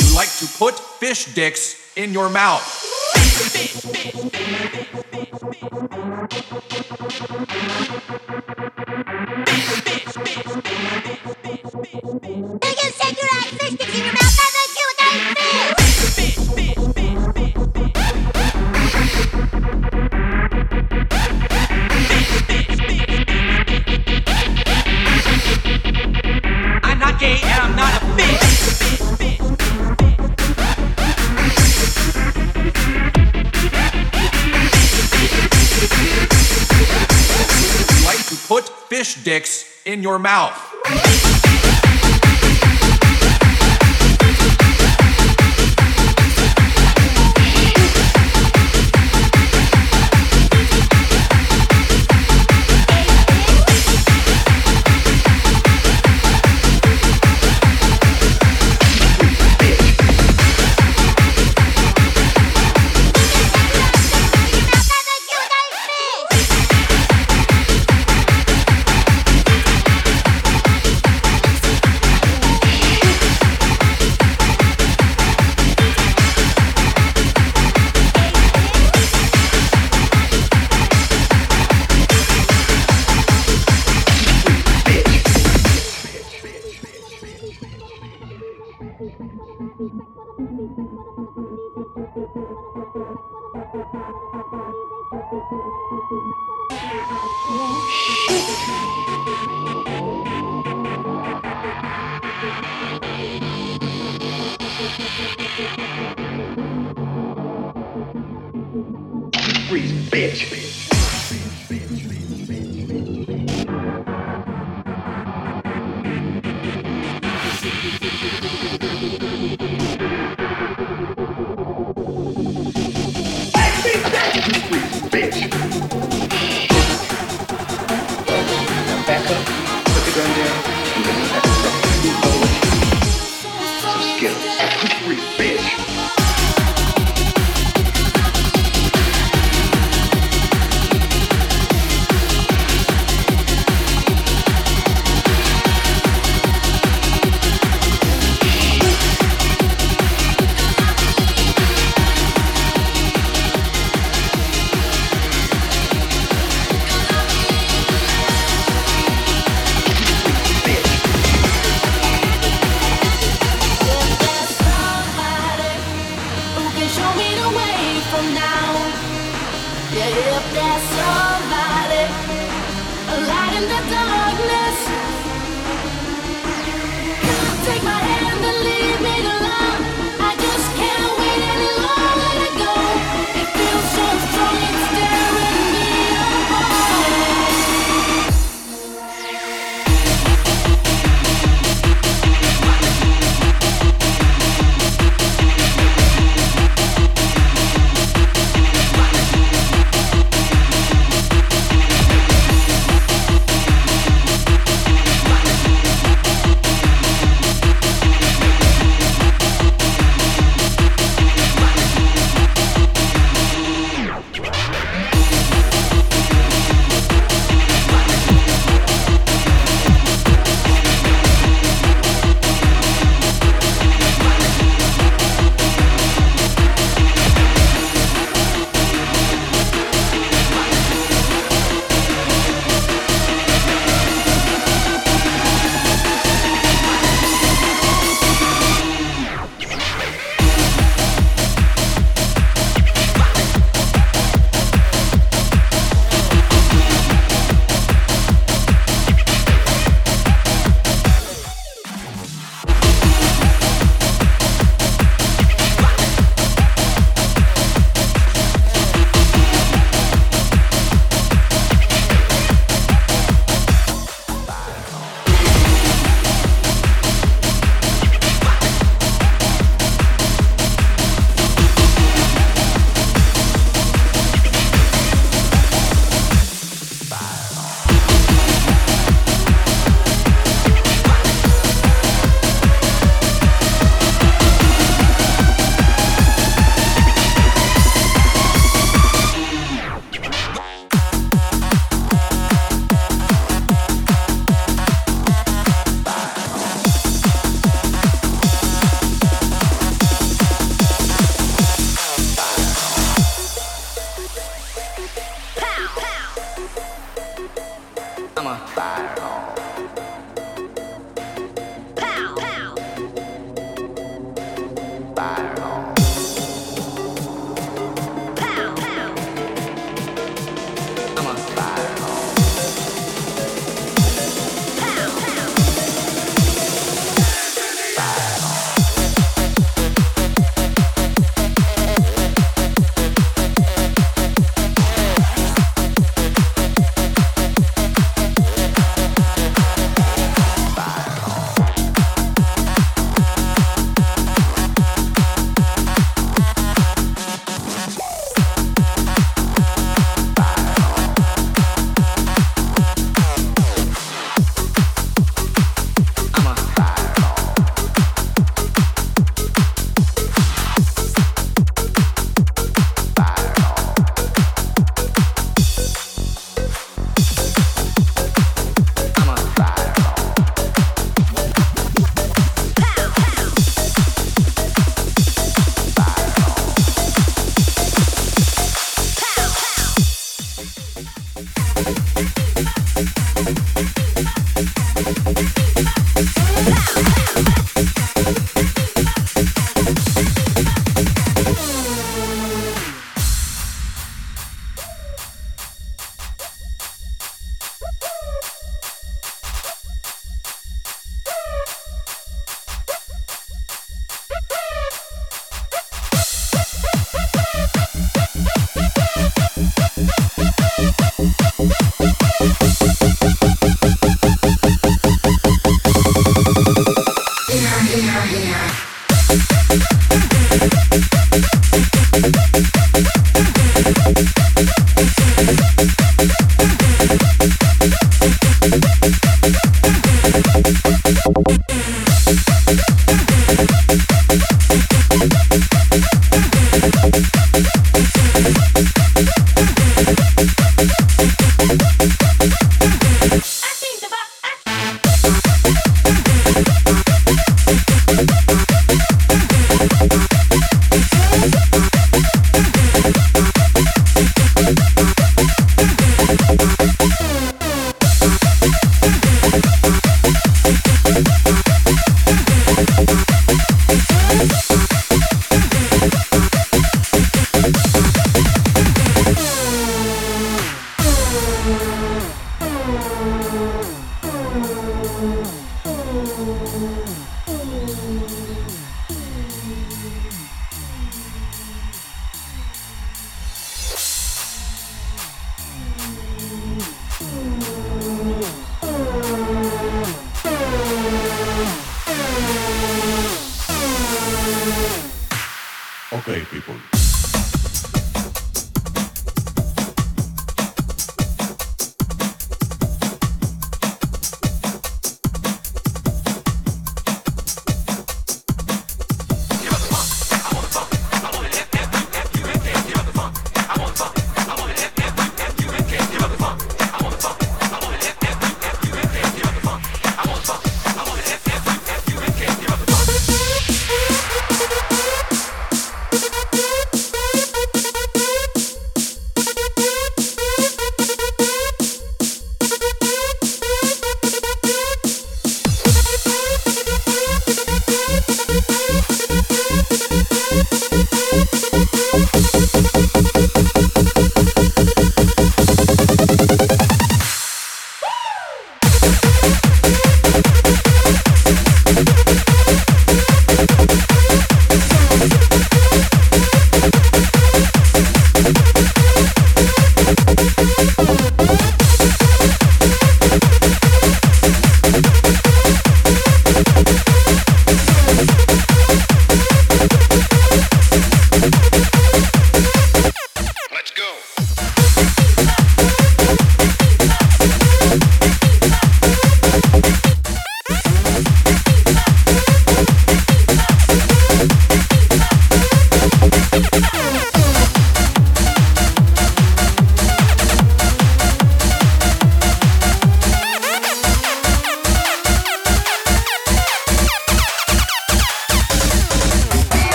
You like to put fish dicks in your mouth. Thank you. not gay and I'm not a bitch. Like to put fish dicks in your mouth. Yeah.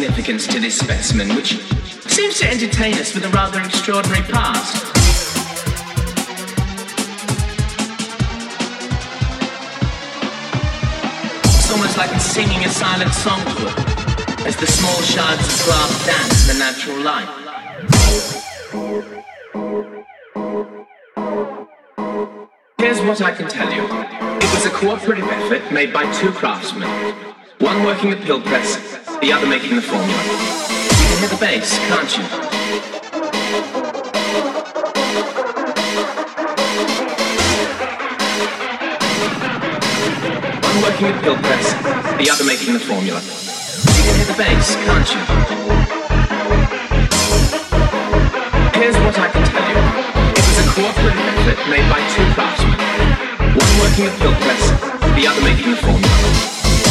Significance to this specimen, which seems to entertain us with a rather extraordinary past. It's almost like it's singing a silent song to it, as the small shards of glass dance in the natural light. Here's what I can tell you. It was a cooperative effort made by two craftsmen. One working the pill press, the other making the formula. You can hear the bass, can't you? One working the pill press, the other making the formula. You can hear the bass, can't you? Here's what I can tell you. It was a cooperative effort made by two craftsmen. One working the pill press, the other making the formula.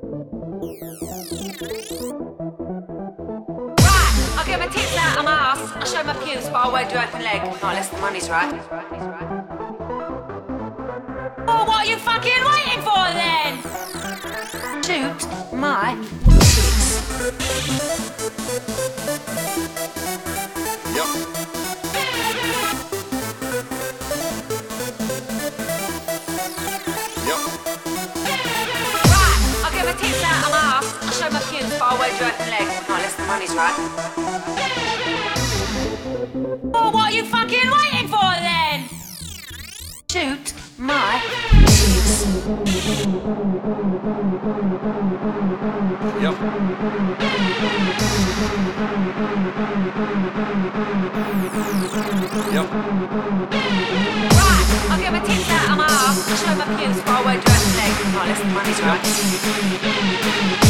Right, I'll get my tits out ass. I'll show my but I won't do open leg. Not unless the money's right. Well, oh, what are you fucking waiting for then? shoot my but I won't do open leg. Not unless the money's right. Oh, what are you fucking waiting for then? Shoot my. Yep. Yep. Right, I'll get my tits out of my ass, I'll show my pubes, but I won't do open leg. Not unless the money's right.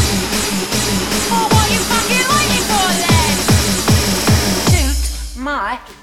Waiting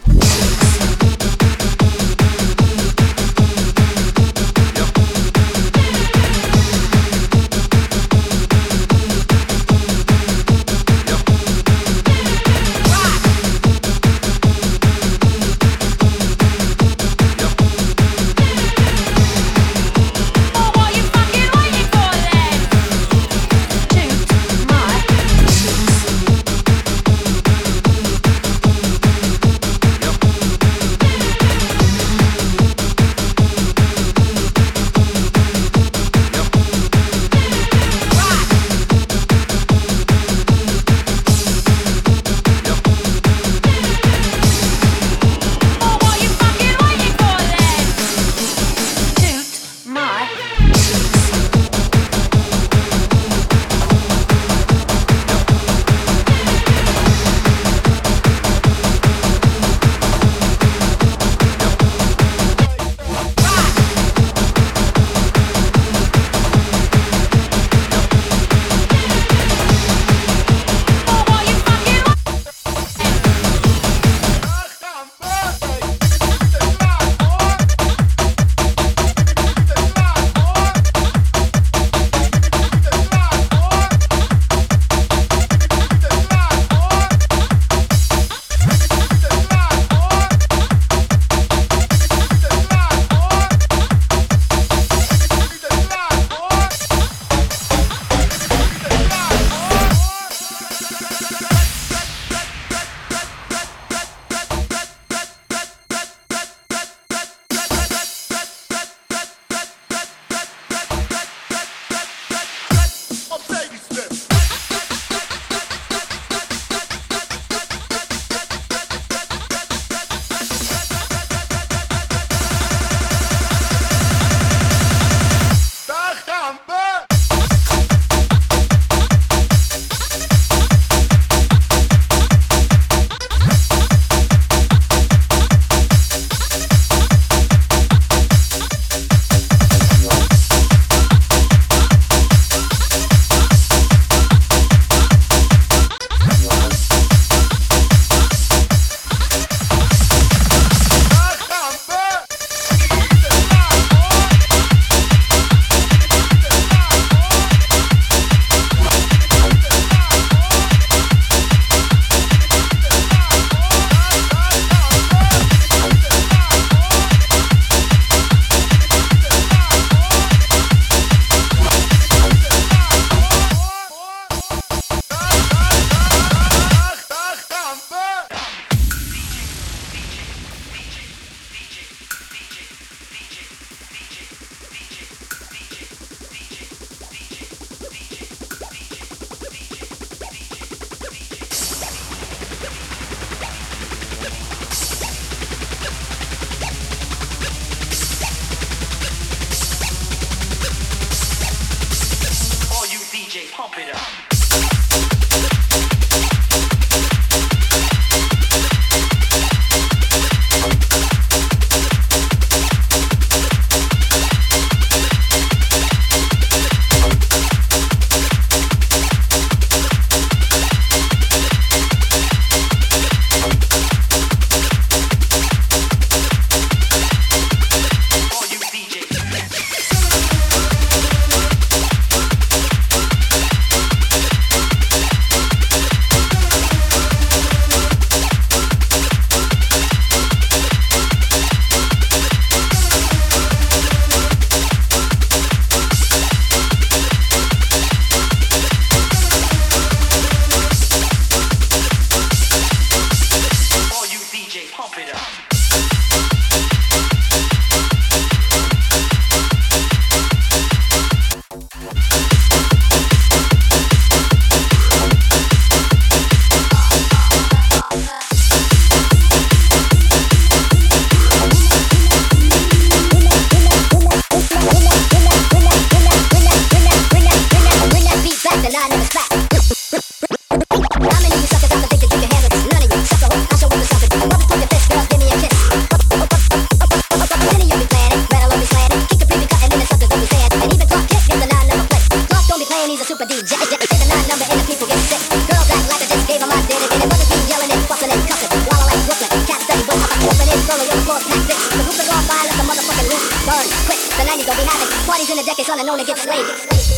jackets on and on to get slayed.